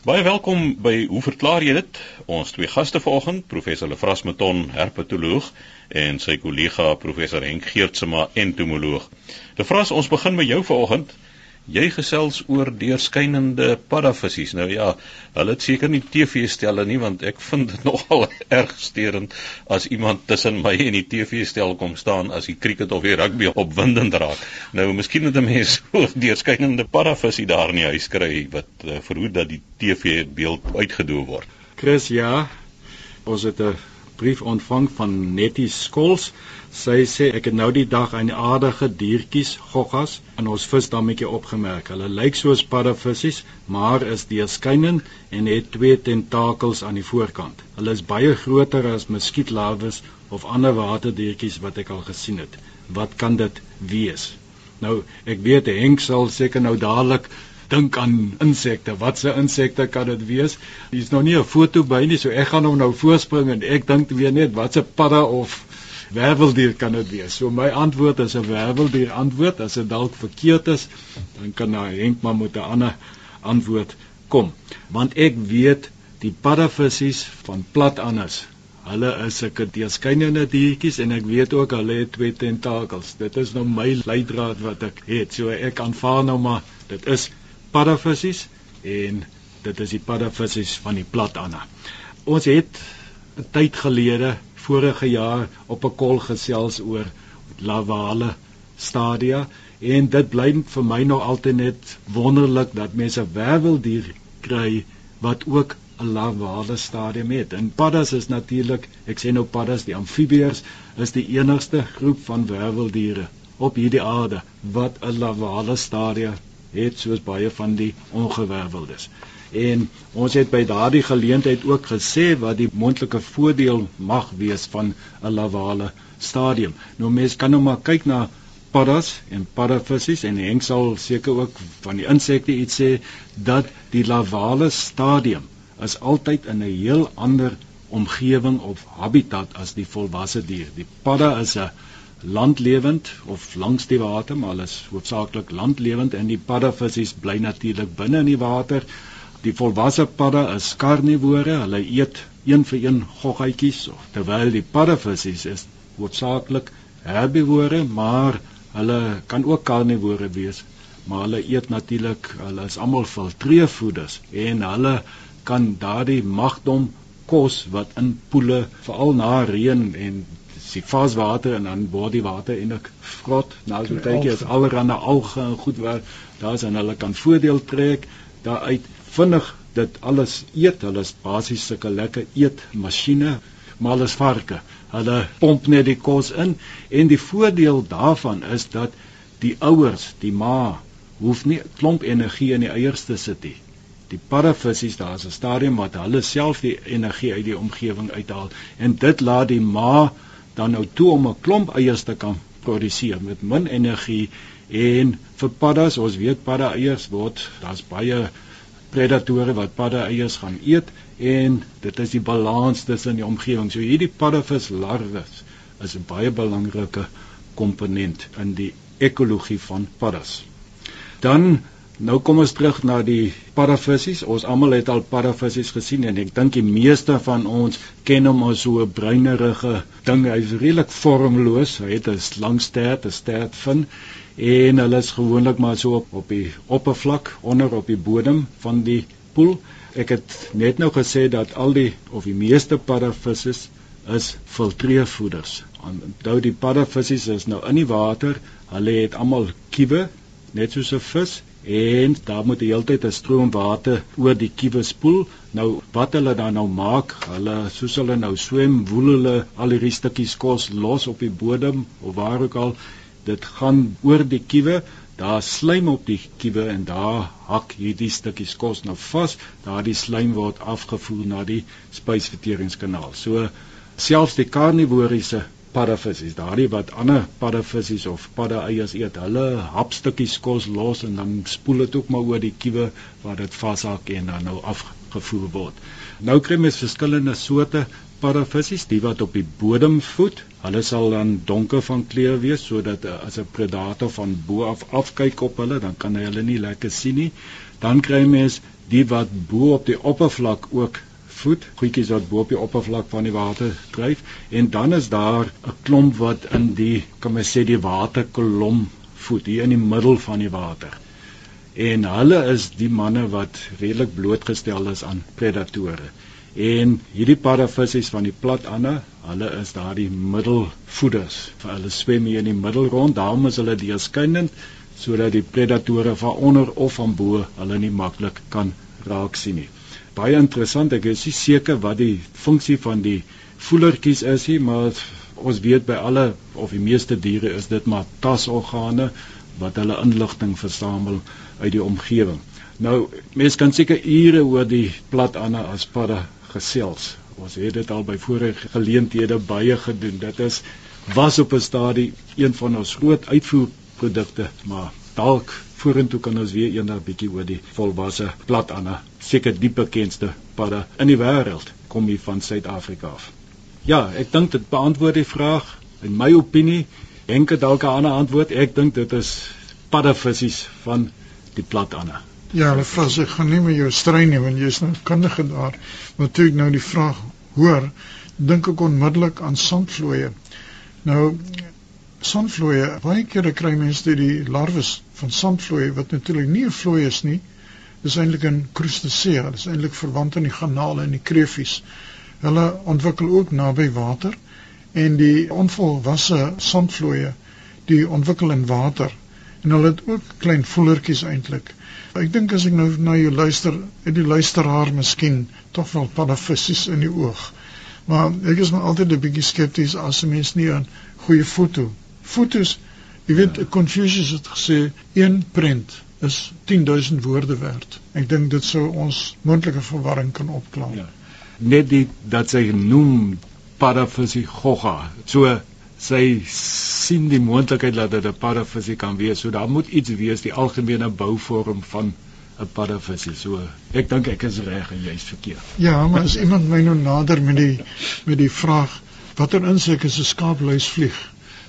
Baie welkom by Hoe verklaar jy dit? Ons twee gaste vanoggend, professor Lefras Meton, herpetoloog en sy kollega professor Henk Geertsma, entomoloog. Lefras, ons begin met jou vanoggend. Jy gesels oor deurskynende paddavissies. Nou ja, hulle het seker nie TV-stelle nie want ek vind dit nogal erg sterend as iemand tussen my en die TV-stel kom staan as die cricket of die rugby opwindend raak. Nou, miskien moet 'n mens so deurskynende paddavissie daar in die huis kry wat uh, verhoed dat die TV-beeld uitgedoof word. Chris, ja. Ons het 'n brief ontvang van Nettie Skols Sy sê ek het nou die dag 'n aardige diertjies, goggas, in ons visdammetjie opgemerk. Hulle lyk soos paddavissies, maar is deurskynend en het twee tentakels aan die voorkant. Hulle is baie groter as muskietlarwes of ander waterdiertjies wat ek al gesien het. Wat kan dit wees? Nou, ek weet Henk sal seker nou dadelik dink aan insekte. Watse insekte kan dit wees? Hier's nog nie 'n foto by nie, so ek gaan hom nou voorspring en ek dink weer net watse padda of werveldier kan dit wees. So my antwoord is 'n werveldier antwoord. As dit dalk verkeerd is, dan kan nou Henk maar met 'n ander antwoord kom. Want ek weet die paddavissies van plat anders. Hulle is sulke deurskynende diertjies en ek weet ook hulle het twee tentakels. Dit is nou my leidraad wat ek het. So ek aanvaar nou maar dit is paddavissies en dit is die paddavissies van die plat ander. Ons het 'n tyd gelede vorige jaar op 'n kol gesels oor lavale stadia en dit bly vir my nog altyd net wonderlik dat mense werveldier kry wat ook 'n lavale stadium het. En paddas is natuurlik, ek sê nou paddas, die amfibieërs is die enigste groep van werveldiere op hierdie aarde wat 'n lavale stadium het soos baie van die ongewerveldes en ons het by daardie geleentheid ook gesê wat die moontlike voordeel mag wees van 'n lavale stadium. Nou mense kan nou maar kyk na paddas en paddavissies en Henk sal seker ook van die insekte iets sê dat die lavale stadium is altyd in 'n heel ander omgewing of habitat as die volwasse dier. Die padda is 'n landlewend of langs die water, maar hulle is hoofsaaklik landlewend en die paddavissies bly natuurlik binne in die water. Die volwasse padda is karnivore, hulle eet een vir een goggetjies of terwyl die paddavissies is hoofsaaklik herbivore, maar hulle kan ook karnivore wees, maar hulle eet natuurlik, hulle is almal filtreervoeders en hulle kan daardie magdom kos wat in poele veral na reën en die varswater en dan word die water eintlik vrot. Nou so kyk jy is allerhande alge en goed wat daar's en hulle kan voordeel trek daaruit vinnig dit alles eet. Hulle is basies sulke lekker eetmasjiene, maar hulle is varke. Hulle pomp net die kos in en die voordeel daarvan is dat die ouers, die ma, hoef nie klomp energie in die eiers te sit nie. Die paddavissies, daar's 'n stadium wat hulle self die energie uit die omgewing uithaal en dit laat die ma dan nou toe om 'n klomp eiers te kan produseer met min energie en vir paddas, ons weet padda eiers word, daar's baie predatore wat padda eiers gaan eet en dit is die balans tussen die omgewing. So hierdie paddavis larwes is 'n baie belangrike komponent in die ekologie van paddas. Dan nou kom ons terug na die paddavissies. Ons almal het al paddavissies gesien en ek dink die meeste van ons ken hom as so 'n bruinerige ding. Hy's redelik vormloos. Hy het 'n lang stert, 'n stert fin en hulle is gewoonlik maar so op op die oppervlak onder op die bodem van die poel. Ek het net nou gesê dat al die of die meeste paddavisse is filtreervoeders. Onthou die paddavisse is nou in die water. Hulle het almal kiewe net soos 'n vis en daar moet die hele tyd 'n stroom water oor die kiewe spoel. Nou wat hulle dan nou maak, hulle soos hulle nou swem, woel hulle al hierdie stukkies kos los op die bodem of waar ook al dit gaan oor die kiewe daar slaim op die kiewe en daar hak hierdie stukkies kos nou vas daardie slaim word afgevoer na die spysverteringskanaal. So selfs die karnivoriese paddavissies daardie wat ander paddavissies of padda eiers eet hulle hap stukkies kos los en dan spoel dit ook maar oor die kiewe waar dit vashak en dan nou afgevoer word nou kry mens verskillende soorte paddavissies die wat op die bodem voed Hulle sal dan donker van kleur wees sodat uh, as 'n predator van bo af afkyk op hulle, dan kan hy hulle nie lekker sien nie. Dan kry mens die wat bo op die oppervlak ook voed, goedjies wat bo op die oppervlak van die water dryf en dan is daar 'n klomp wat in die kan mens sê die waterkolom voed hier in die middel van die water. En hulle is die manne wat redelik blootgestel is aan predatore. En hierdie paddavissies van die platande, hulle is daardie middelvoeders. Hulle swem hier in die middel rond, daarom is hulle deurskynend sodat die predatore van onder of van bo hulle nie maklik kan raak sien nie. Baie interessant, ek is nie seker wat die funksie van die voelertjies is nie, maar ons weet by alle of die meeste diere is dit maar tasorgane wat hulle inligting versamel uit die omgewing. Nou, mense kan seker ure oor die platande as padda gesels. Ons het dit al by vorige geleenthede baie gedoen. Dit is was op 'n stadie een van ons groot uitvoerprodukte, maar dalk vorentoe kan ons weer eendag bietjie oor die volwasse platande, seker die bekendste padda in die wêreld kom hier van Suid-Afrika af. Ja, ek dink dit beantwoord die vraag. In my opinie, enke dalk 'n ander antwoord. Ek dink dit is paddavissies van die platande. Ja, hulle vra sy gaan nie met jou stry nie want jy's nou kundige daar. Maar toe ek nou die vraag hoor, dink ek onmiddellik aan sandvloeie. Nou sandvloeie, baie kere kry mense die larwes van sandvloeie wat natuurlik nie 'n vloei is nie. Dis eintlik 'n crustacea, dis eintlik verwant aan die garnale en die kreefies. Hulle ontwikkel ook naby water en die onvolwasse sandvloeie, die ontwikkel in water en hulle het ook klein voelertjies eintlik. Ek dink as ek nou na jou luister, het die luisteraar miskien tog wel panafissies in die oog. Maar ek is maar altyd 'n bietjie skepties as 'n mens nie 'n goeie foto. Fotos, jy weet, ja. Confucius het gesê een prent is 10000 woorde werd. Ek dink dit sou ons moontlike verwarring kan opklaar. Ja. Net die dat sy noem Parafisi Gogga. So sy sien die moontlikheid dat dit 'n paravisie kan wees. So daar moet iets wees die algemene bouvorm van 'n paravisie. So ek dink ek is reg en jy's verkeerd. Ja, maar as iemand my nou nader met die met die vraag watter insek is 'n skaapluis vlieg?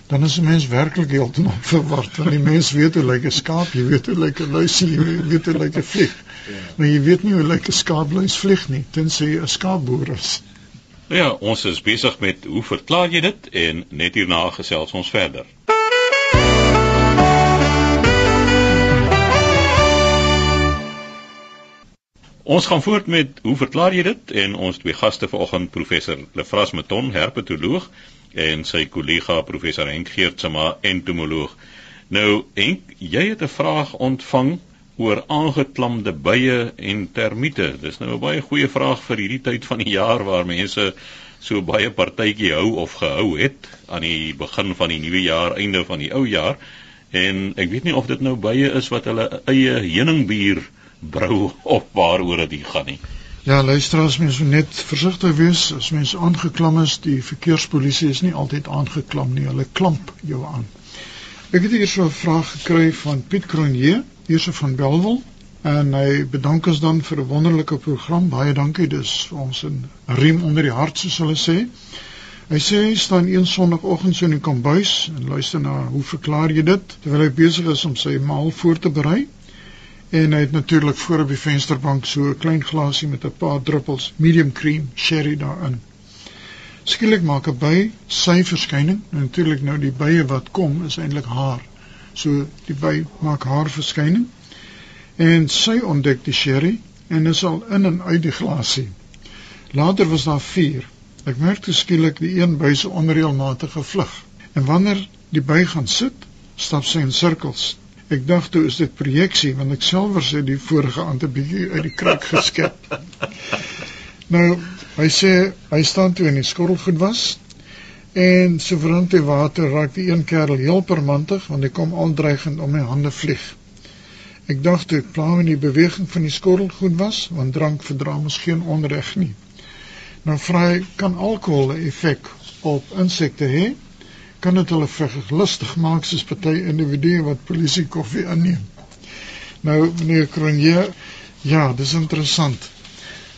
Dan is 'n mens werklik heeltemal verward want die mens weet hoe lyk 'n skaap, jy weet hoe lyk 'n luis, jy weet hoe lyk 'n vlieg. Ja. Maar jy weet nie hoe lyk 'n skaapluis vlieg nie, tensy jy 'n skaapboer is. Nou ja, ons is besig met hoe verklaar jy dit en net hierna gesels ons verder. Ons gaan voort met hoe verklaar jy dit en ons twee gaste vanoggend professor Lefras Meton, herpetoloog en sy kollega professor Henk Geertsma, entomoloog. Nou, Henk, jy het 'n vraag ontvang oor aangeklamde bye en termiete. Dis nou 'n baie goeie vraag vir hierdie tyd van die jaar waar mense so baie partytjie hou of gehou het aan die begin van die nuwe jaar, einde van die ou jaar. En ek weet nie of dit nou bye is wat hulle eie heuningbier brou of waaroor dit gaan nie. Ja, luister as mens net versigtig wees as mens aangeklam is, die verkeerspolisie is nie altyd aangeklam nie. Hulle klamp jou aan. Ek het hier so 'n vraag gekry van Piet Cronje Josef van Belwel en hy bedank ons dan vir 'n wonderlike program. Baie dankie. Dis ons 'n riem onder die hart soos hulle sê. Hy sê hy staan een sonoggend so in die kombuis en luister na hoe verklaar jy dit terwyl hy besig is om sy maal voor te berei. En hy het natuurlik voor op die vensterbank so 'n klein glasie met 'n paar druppels medium cream sherry daarin. Skielik maak 'n by sy verskyning. Natuurlik nou die bye wat kom is eintlik haar. So die by maak haar verskyning en sy ontdek die sherry en is al in en uit die glasie. Later was daar 4. Ek merk toe skielik die een by se onreëlmatige vlug. En wanneer die by gaan sit, stap sy in sirkels. Ek dink toe is dit projeksie want ek selfver sê die vorige aand 'n bietjie uit die kruik geskep. nou, hy sê hy staan toe in die skottelgoed was En so verant die water raak die een kerel heel permantig want hy kom aandreigend om my hande vlieg. Ek dink toe ek plan met die beweging van die skottel goed was, want drank verdra mos geen onreg nie. Nou vra hy kan alkohol 'n effek op insekte hê? Kan dit hulle verglustig maak soos party individue wat polisie koffie inneem? Nou meneer Cronje, ja, dis interessant.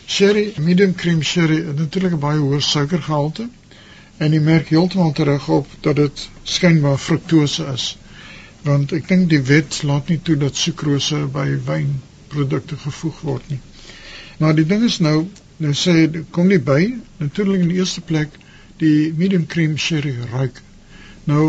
Sherry, medium cream sherry, natuurlik 'n baie hoë suikergehalte en jy merk heeltemal terug op dat dit skynbaar fruktose is want ek dink die wet laat nie toe dat sukrose by wynprodukte gevoeg word nie Maar die ding is nou, nou sê kom nie by natuurlik in die eerste plek die medium cream sherry ruik. Nou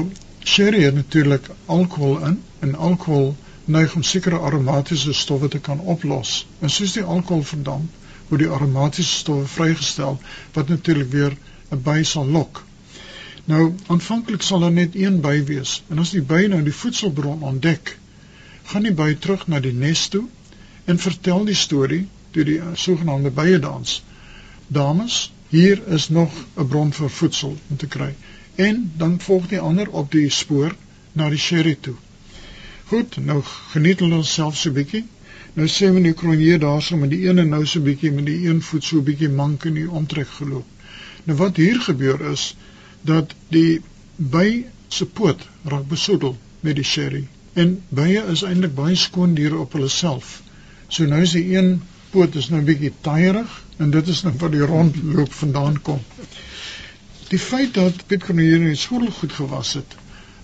sherry het natuurlik alkohol in en alkohol neig om sekere aromatiese stowwe te kan oplos. En soos die alkohol verdamp, word die aromatiese stowwe vrygestel wat natuurlik weer 'n by sal lok. Nou aanvanklik sal daar net een by wees en as die by nou die voedselbron ontdek, gaan die by terug na die nes toe en vertel die storie deur die sogenaamde bye dans. Dames, hier is nog 'n bron vir voedsel om te kry. En dan volg die ander op die spoor na die sherry toe. Goed, nou geniet hulle onsself so bietjie. Nou sê men die kronje daarso met die ene nou so bietjie met die een voet so bietjie mank in die omtrek geloop. Nou wat hier gebeur is dat die by se poot raak besoedel met die sherry. En bye is eintlik baie skoon diere op hulle self. So nou is die een poot is nou 'n bietjie taaierig en dit is nou wat die rondloop vandaan kom. Die feit dat Piet Kronje nie skool goed gewas het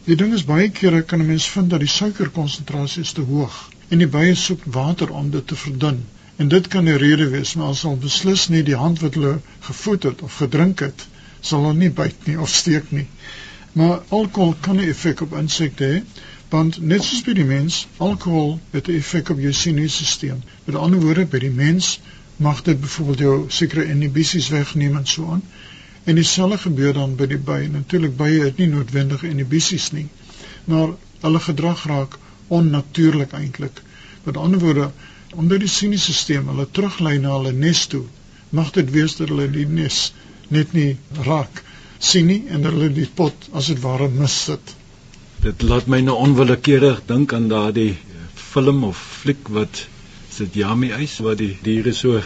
Die ding is baie kere kan 'n mens vind dat die suikerkonsentrasie te hoog en die bye soek water om dit te verdun. En dit kan 'n rede wees, maar as hulle beslis nie die hand wat hulle gevoed het of gedrink het, sal hulle nie byt nie of steek nie. Maar alkohol kan 'n effek op insekte hê, want net soos by die mens, alkohol het 'n effek op jou senuistelsel. Met ander woorde, by die mens mag dit byvoorbeeld jou sekere inhibisies wegneem en so aan. En dieselfde gebeur dan by die by. Natuurlik bye het nie noodwendige inhibisies nie, maar hulle gedrag raak onnatuurlik eintlik. Met ander woorde, omdat die sinusiestelsel hulle teruglei na hulle nes toe, mag dit wees dat hulle die nes net nie raak sien nie en hulle die pot as dit ware mis sit. Dit laat my nou onwillekeurig dink aan daardie film of fliek wat sit Yami Ice wat die diere so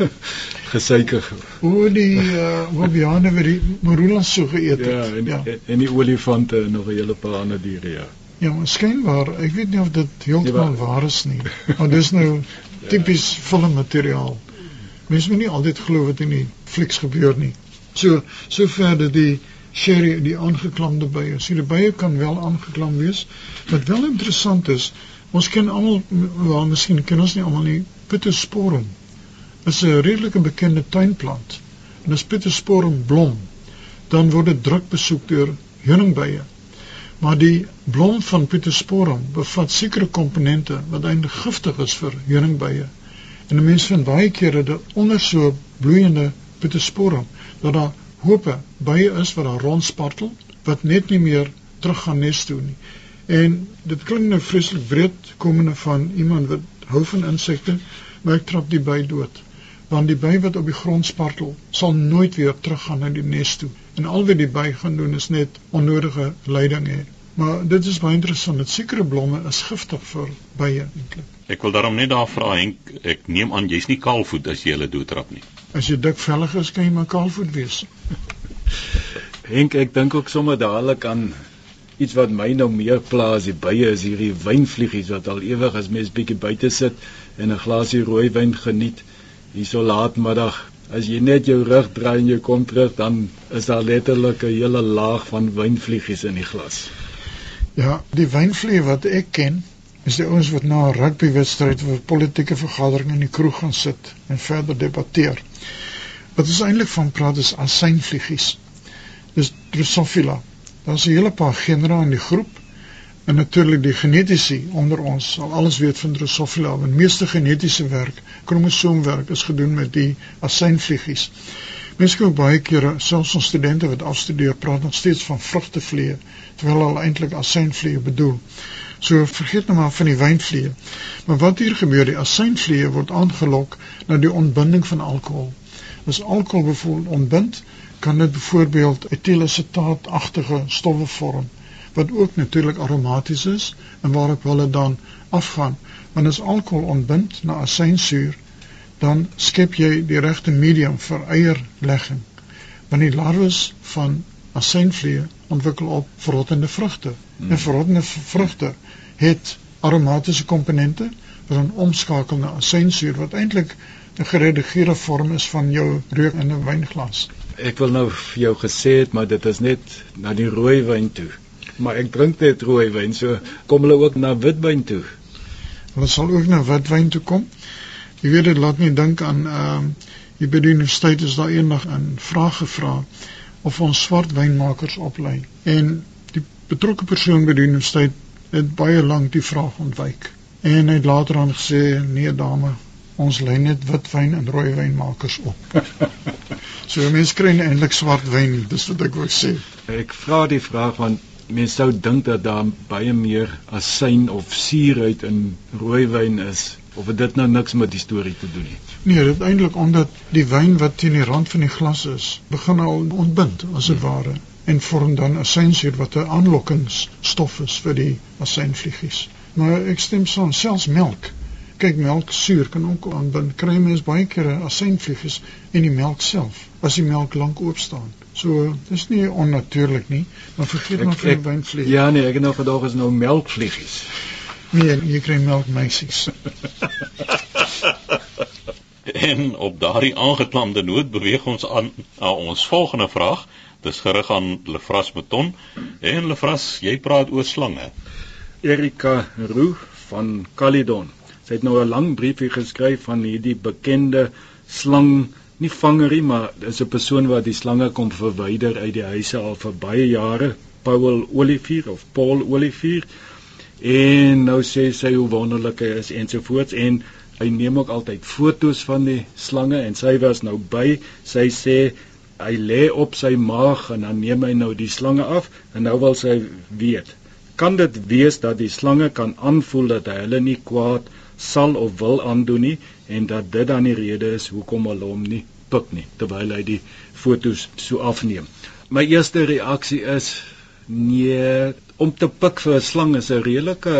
gesuiker. O die uh Bobiane wat die marula so geëet het. Ja, en, ja. En, en die olifante en nog 'n hele paar ander diere, ja. Ja, maar skynbaar, ek weet nie of dit heeltemal ja, waar is nie. Maar dis nou tipies filmmateriaal. Mense moet nie altyd glo wat in die flieks gebeur nie. So sover dat die sherry die aangeklamde bye, sien die bye kan wel aangeklam wees. Wat wel interessant is, ons ken almal wel miskien ken ons nie almal nie Pittosporum is 'n redelike bekende tuinplant. En as Pietersporum blom, dan word dit druk besoek deur heuningbye. Maar die blom van Pietersporum bevat sekere komponente wat eintlik giftig is vir heuningbye. En die mense vind baie kere dat onder so bloeiende Pietersporum dat daar hope bye is wat daar rondspartel wat net nie meer terug gaan nes toe nie. En dit klink nou vreeslik wreed komende van iemand wat hou van insekte, maar ek trap die by dood want die by wat op die grond spartel sal nooit weer teruggaan na die nes toe en al wat die by gaan doen is net onnodige lyding hê. Maar dit is baie interessant dat sekere blomme is giftig vir bye eintlik. Ek wil daarom net daar vra Henk ek neem aan jy's nie kaalvoet as jy hulle doodtrap nie. As jy dik vellig is kan jy maar kaalvoet wees. Henk ek dink ook sommer dadelik aan iets wat my nou meer pla as die bye is hierdie wynvliegies wat al ewig as mens bietjie buite sit en 'n glasie rooi wyn geniet. Hierso laatmiddag as jy net jou rug draai en jy kom terug dan is daar letterlik 'n hele laag van wynvliegies in die glas. Ja, die wynvlie wat ek ken is die ouens wat na 'n rugbywedstryd of 'n politieke vergadering in die kroeg gaan sit en verder debatteer. Wat is eintlik van praat is asynvliegies. Dis Drosophila. Daar's 'n hele paar genera in die groep En natuurlik die genetiese onder ons sal alles weet van Drosophila, want meeste genetiese werk, kromosoomwerk is gedoen met die asynvliegies. Mense kyk baie kere, selfs ons studente wat afstudeer, praat nog steeds van vrugtevliee, terwyl hulle eintlik asynvliee bedoel. So vergeet nou maar van die wynvliee. Maar wat hier gebeur, die asynvliee word aangelok na die ontbinding van alkohol. As alkohol bevoel ontbind, kan dit byvoorbeeld etielacetaatagtige stowwe vorm wat ook natuurlik aromaties is en waarop hulle dan afgaan. Want as alkohol ontbind na asynsuur, dan skep jy die regte medium vir eierlegging. Want die larwes van asynvliee ontwikkel op verrottende vrugte. Hmm. En verrottende vrugte het aromatiese komponente wat dan omskakel na asynsuur wat eintlik 'n geredigeerde vorm is van jou reuk in 'n wynglas. Ek wil nou vir jou gesê het maar dit is net na die rooi wyn toe maar ek drink net rooi wyn. So kom hulle ook na witwyn toe. Hulle sal ook na witwyn toe kom. Jy weet dit laat my dink aan ehm uh, hier by die universiteit is daar eendag 'n vraag gevra of ons swart wynmakers oplei en die betrokke persoon by die universiteit het baie lank die vraag ontwyk en hy het later aan gesê nee dame ons lei net wit wyn en rooi wynmakers op. so mense kry eintlik swart wyn, dis wat ek wou sê. Ek vra die vraag want mense sou dink dat daar baie meer asyn of suurheid in rooi wyn is of dit nou niks met die storie te doen het. Nee, dit eintlik omdat die wyn wat teen die rand van die glas is, begin al ontbind as dit ware en vorm dan asynsuur wat 'n aanlokkingsstof is vir die asynvliegies. Maar ek stem saam, selfs melk kyk melk suur kan ook aanbind. Kry mens baie keer 'n asynvliegies in die melk self as die melk lank oop staan. So dis nie onnatuurlik nie, maar vergeet maar van wynvlieg. Ja nee, ek het nou gedag is nou melkvliegies. Nee, jy kry melkmeisies. en op daardie aangeklamde noot beweeg ons aan na ons volgende vraag. Dis gerig aan Lefras Beton en Lefras, jy praat oor slange. Erika Roo van Caledon. Sy het nou 'n lang briefie geskryf van hierdie bekende slang, nie vangerie, maar dis 'n persoon wat die slange kom verwyder uit die huise al vir baie jare, Paul Olivier of Paul Olivier. En nou sê sy hoe wonderlik hy is ensovoorts en hy neem ook altyd fotos van die slange en sy was nou by. Sy sê hy lê op sy maag en dan neem hy nou die slange af en nou wil sy weet kan dit wees dat die slange kan aanvoel dat hy hulle nie kwaad sal of wil aandoen nie en dat dit dan die rede is hoekom hulle hom nie pik nie terwyl hy die fotos so afneem. My eerste reaksie is nee, om te pik vir 'n slang is 'n redelike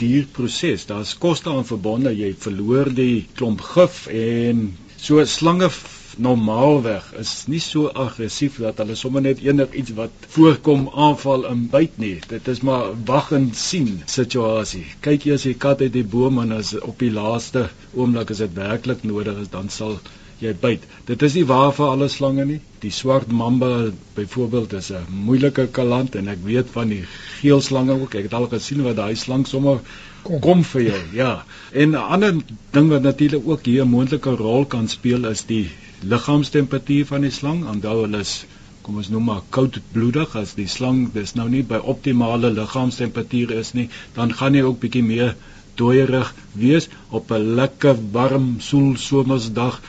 duur proses. Daar's koste aan verbonde. Jy verloor die klomp gif en so slange normaalweg is nie so aggressief dat hulle sommer net enigiets wat voorkom aanval en byt nie. Dit is maar wag en sien situasie. Kyk jy as jy kat uit die boom en as op die laaste oomblik as dit werklik nodig is, dan sal jy byt. Dit is nie waar vir alle slange nie. Die swart mamba byvoorbeeld is 'n moeilike kaland en ek weet van die geel slange ook. Ek het al gesien wat daai slang sommer kom, kom vir jou. Ja. En 'n ander ding wat natuurlik ook hier 'n moontlike rol kan speel is die liggaamstemperatuur van die slang. Onthou hulle is kom ons noem maar koudbloedig as die slang dis nou nie by optimale liggaamstemperatuur is nie, dan gaan hy ook bietjie meer dooierig wees op 'n lekker warm soel somersdag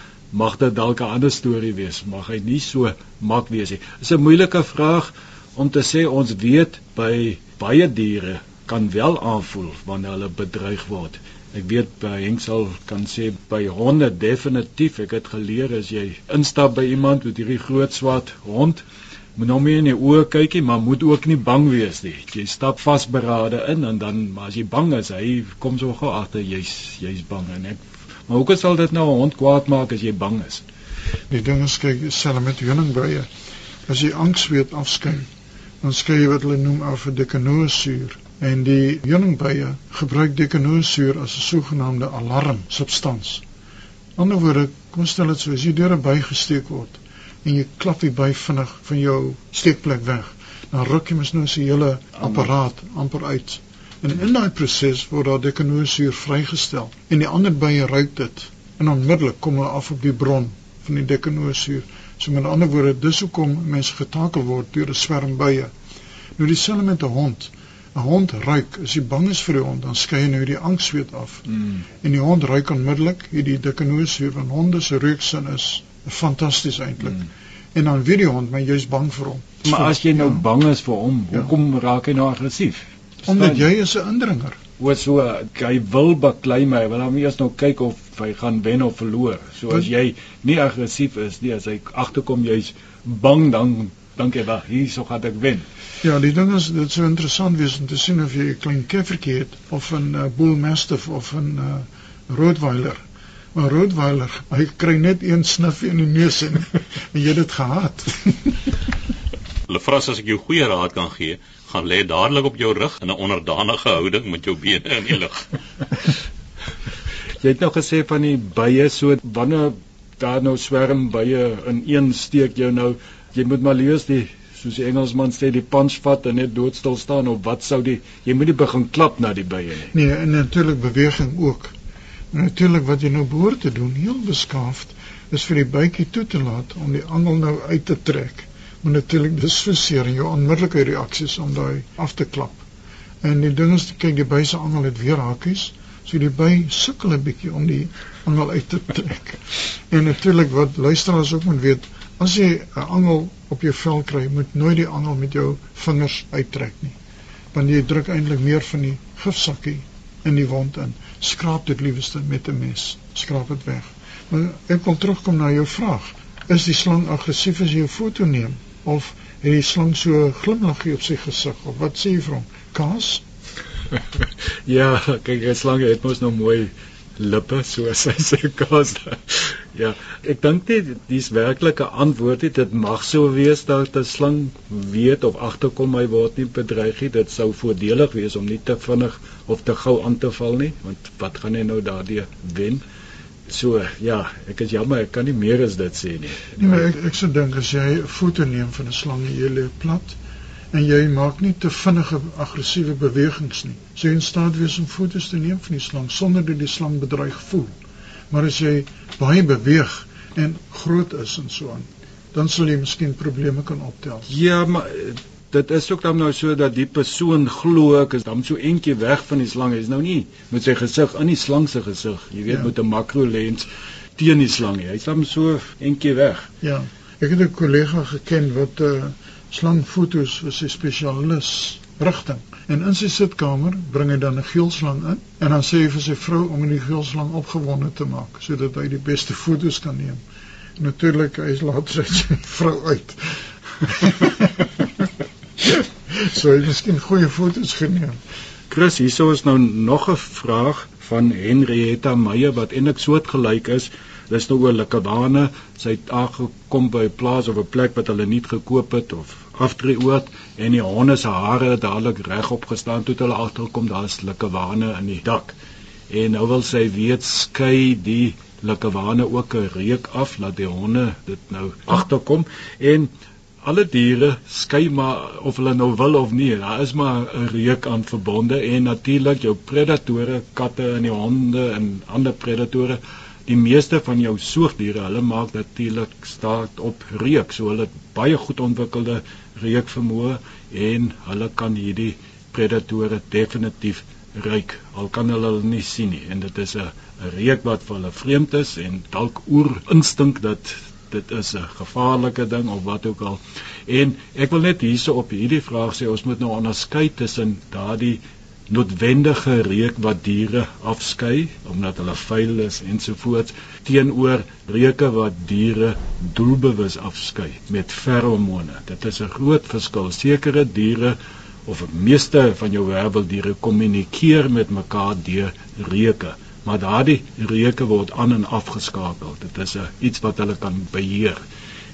mag dit dalk 'n ander storie wees mag hy nie so mak wees nie is 'n moeilike vraag om te sê ons weet by baie diere kan wel aanvoel wanneer hulle bedreig word Ek weet by Henksel kan sê by honde definitief ek het geleer as jy instap by iemand met hierdie groot swart hond moet nou meer in die oë kykie maar moet ook nie bang wees nie. Jy stap vasberade in en dan maar as jy bang is, hy kom so gou agter jy's jy's bang en ek maar hoe sal dit nou 'n hond kwaad maak as jy bang is? Die ding is kyk selfs met honingbye. As jy angs weet afskyn, dan skei jy wat hulle noem af 'n dikanosuur en die heuningbye gebruik dekanoosuur as 'n sogenaamde alarm substans. Aan die ander woorde, kom stel dit so as jy deur 'n by gesteek word en jy klap die by vinnig van jou steekplek weg, dan ruk jy mos nou se hele apparaat amper uit. En in daai proses word daar dekanoosuur vrygestel en die ander bye ruik dit en onmiddellik kom hulle af op die bron van die dekanoosuur. So met ander woorde, dis hoekom mense getakel word deur 'n swerm bye. Nou dieselfde met 'n hond. 'n hond ruik, as jy bang is vir die hond, dan skei jy nou die angsweet af. Mm. En die hond ruik onmiddellik hierdie dikke noos hier van honde se reuksin is fantasties eintlik. Mm. En dan weet die hond, maar jy's bang vir hom. Maar so, as jy nou ja. bang is vir hom, ja. hoekom ja. raak hy nou aggressief? Omdat jy is 'n indringer. Hoe so hy wil baklei my, wil hom eers nou kyk of hy gaan wen of verloor. So as jy nie aggressief is nie, as hy agterkom jy's bang dan dink jy wag, hierso gaan ek wen. Ja, die ding is dit sou interessant wees om te sien of jy 'n klein keffertjie het of 'n uh, bull mastiff of 'n uh, rottweiler. 'n Rottweiler, hy kry net een snif in die neus en, en jy het dit gehad. Lefras as ek jou goeie raad kan gee, gaan lê dadelik op jou rug in 'n onderdanige houding met jou bene in die lug. jy het nou gesê van die bye so wanneer daar nou swerm bye in een steek jou nou jy moet maar lees die soos die Engelsman sê die punch vat en net doodstil staan of wat sou die jy moet nie begin klap na die bye nie. Nee, en natuurlik beweging ook. Natuurlik wat jy nou behoort te doen, heel beskaafd, is vir die bytjie toe te laat om die angel nou uit te trek. Maar natuurlik dis verseer en jou onmiddellike reaksies om daai af te klap. En die ding is kyk die by se angel het weer hakies, so die by sukkel 'n bietjie om die angel uit te trek. En natuurlik wat luisteraars ook moet weet, as jy 'n angel op jou vel kry, moet nooit die angel met jou vingers uittrek nie. Want jy druk eintlik meer van die gifsakkie in die wond in. Skraap dit liewerste met 'n mes. Skraap dit weg. Maar ek wil terugkom na jou vraag. Is die slang aggressief as jy 'n foto neem of het die slang so glimlaggie op sy gesig of wat sê jy vir hom? Kaas? ja, kyk, 'n slang het mos nou mooi lippe soos hy sê kaas. ja, ek dink dit dis werklike antwoord het dit mag so wees dat 'n slang weet of agterkom hy word nie bedreig nie. Dit sou voordelig wees om nie te vinnig of te gou aan te val nie, want wat gaan hy nou daardie wen? So, ja, ek is jammer, ek kan nie meer as dit sê nie. Nee, maar ek ek sou dink as jy 'n foto neem van 'n slang en jy lê plat en jy maak nie te vinnige aggressiewe bewegings nie. Sou jy in staat wees om foto's te neem van die slang sonder dat die slang bedreig voel. Maar as jy baie beweeg en groot is en so aan, dan sal jy miskien probleme kan optel. Ja, maar dit is ook dan nou so dat die persoon glo ek is dan so eentjie weg van die slang. Hy's nou nie met sy gesig in die slang se gesig. Jy weet ja. met 'n makro lens teen die slang. Hy's dan so eentjie weg. Ja. Ek het 'n kollega geken wat 'n uh, eh, slangfoto's vir sy spesialis rigting. En in sy sitkamer bring hy dan 'n geelslang in en dan sê hy vir sy vrou om die geelslang opgewonde te maak sodat hy die beste foto's kan neem. Natuurlik hy laat sy vrou uit. so jy miskien goeie foto's geneem. Chris, hierso is nou nog 'n vraag van Henrietta Meyer wat eintlik soortgelyk is. Dis nou oor Likawane. Sy het aangekom by 'n plaas of 'n plek wat hulle nie gekoop het of aftreeoort en die honde se hare het dadelik regop gestaan toe hulle agterkom daar's Likawane in die dak. En nou wil sy weet skei die Likawane ook 'n reuk af laat die honde dit nou agterkom en alle diere skei maar of hulle nou wil of nie daar is maar 'n reuk aan verbonde en natuurlik jou predatore katte en die honde en ander predatore die meeste van jou soogdiere, hulle maak natuurlik staat op reuk. So hulle baie goed ontwikkelde reukvermoë en hulle kan hierdie predatore definitief ruik al kan hulle hulle nie sien nie en dit is 'n reuk wat vir hulle vreemd is en dalk oer instink dat dit is 'n gevaarlike ding of wat ook al. En ek wil net hierso op hierdie vraag sê ons moet nou onderskei tussen daardie noodwendige reuk wat diere afskei omdat hulle vuil is ensovoorts teenoor reuke wat diere doelbewus afskei met feromone. Dit is 'n groot verskil. Sekere diere of meeste van jou werveldiere kommunikeer met mekaar deur reuke, maar daardie reuke word aan en afgeskakel. Dit is 'n iets wat hulle kan beheer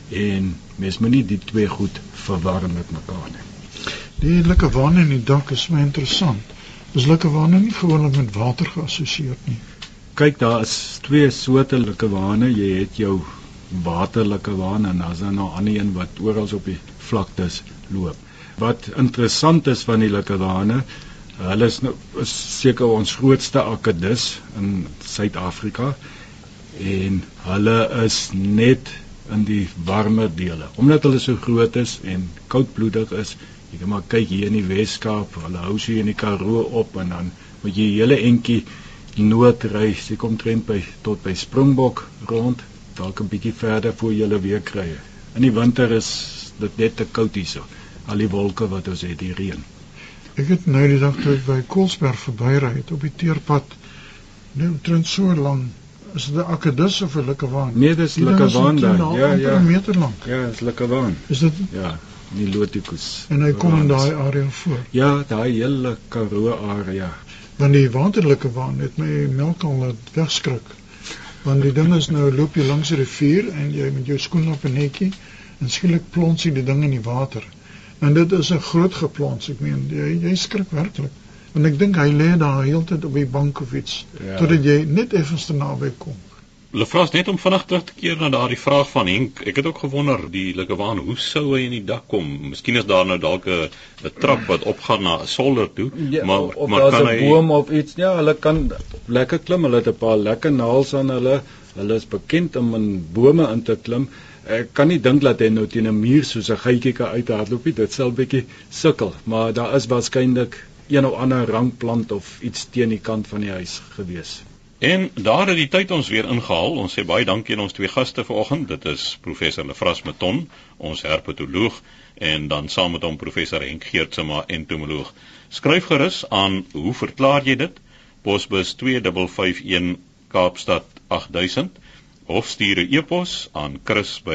en mens moet nie die twee goed verwar met mekaar nie. Die lekker wan in die dak is my interessant. Is likkewane nie gewoonlik met water geassosieer nie. Kyk, daar is twee soorte likkewane. Jy het jou waterlike waan en dan is daar nou 'n ander een wat oral op die vlaktes loop. Wat interessant is van die likkewane, hulle is nou seker ons grootste akedus in Suid-Afrika en hulle is net in die warmer dele. Omdat hulle so groot is en koudbloedig is, Jy kan maar kyk hier in die Weskaap, hulle hou sy in die Karoo op en dan moet jy hele entjie noordreis. Jy kom trend by tot by Springbok rond, dalk 'n bietjie verder voor jy hulle weer kry. In die winter is dit net te koud hierso. Al die wolke wat ons het, die reën. Ek het nou die dag toe by Koelsberg verbyry het op die teerpad nou trend so lank is dit 'n akedus of 'n likkewaan? Nee, dis likkewaan daar. Ja, ja. 'n meter lank. Ja, dis likkewaan. Is dit? Ja die lotikus. En hy kom in daai area voor. Ja, daai hele Karoo area. Want die waterlike waan het my melk al laat wegskrik. Want die ding is nou loop jy langs die rivier en jy met jou skoen op 'n netjie en skielik plons jy die ding in die water. En dit is 'n groot geplons. Ek meen jy jy skrik werklik. Want ek dink hy lê daar heeltyd op die bank of iets ja. totdat jy net effens te naby kom. Lefras net om vinnig terug te keer na daardie vraag van Henk. Ek het ook gewonder die Lekewaan, hoe sou hy in die dak kom? Miskien is daar nou dalk 'n trap wat opgaan na 'n solder toe, ja, maar of maar kan hy 'n boom of iets? Ja, hulle kan lekker klim. Hulle het 'n paar lekker naels aan hulle. Hulle is bekend om in bome in te klim. Ek kan nie dink dat hy nou teen 'n muur soos 'n geitjie kan uithardloop nie. Dit sal bietjie sukkel, maar daar is waarskynlik een of ander rankplant of iets teen die kant van die huis gewees. En daar het die tyd ons weer ingehaal. Ons sê baie dankie aan ons twee gaste vanoggend. Dit is professor Lefras Meton, ons herpetoloog en dan saam met hom professor Henk Geertsma, entomoloog. Skryf gerus aan hoe verklaar jy dit? Posbus 2551 Kaapstad 8000 of stuur 'n e-pos aan chris@rsg.co.za.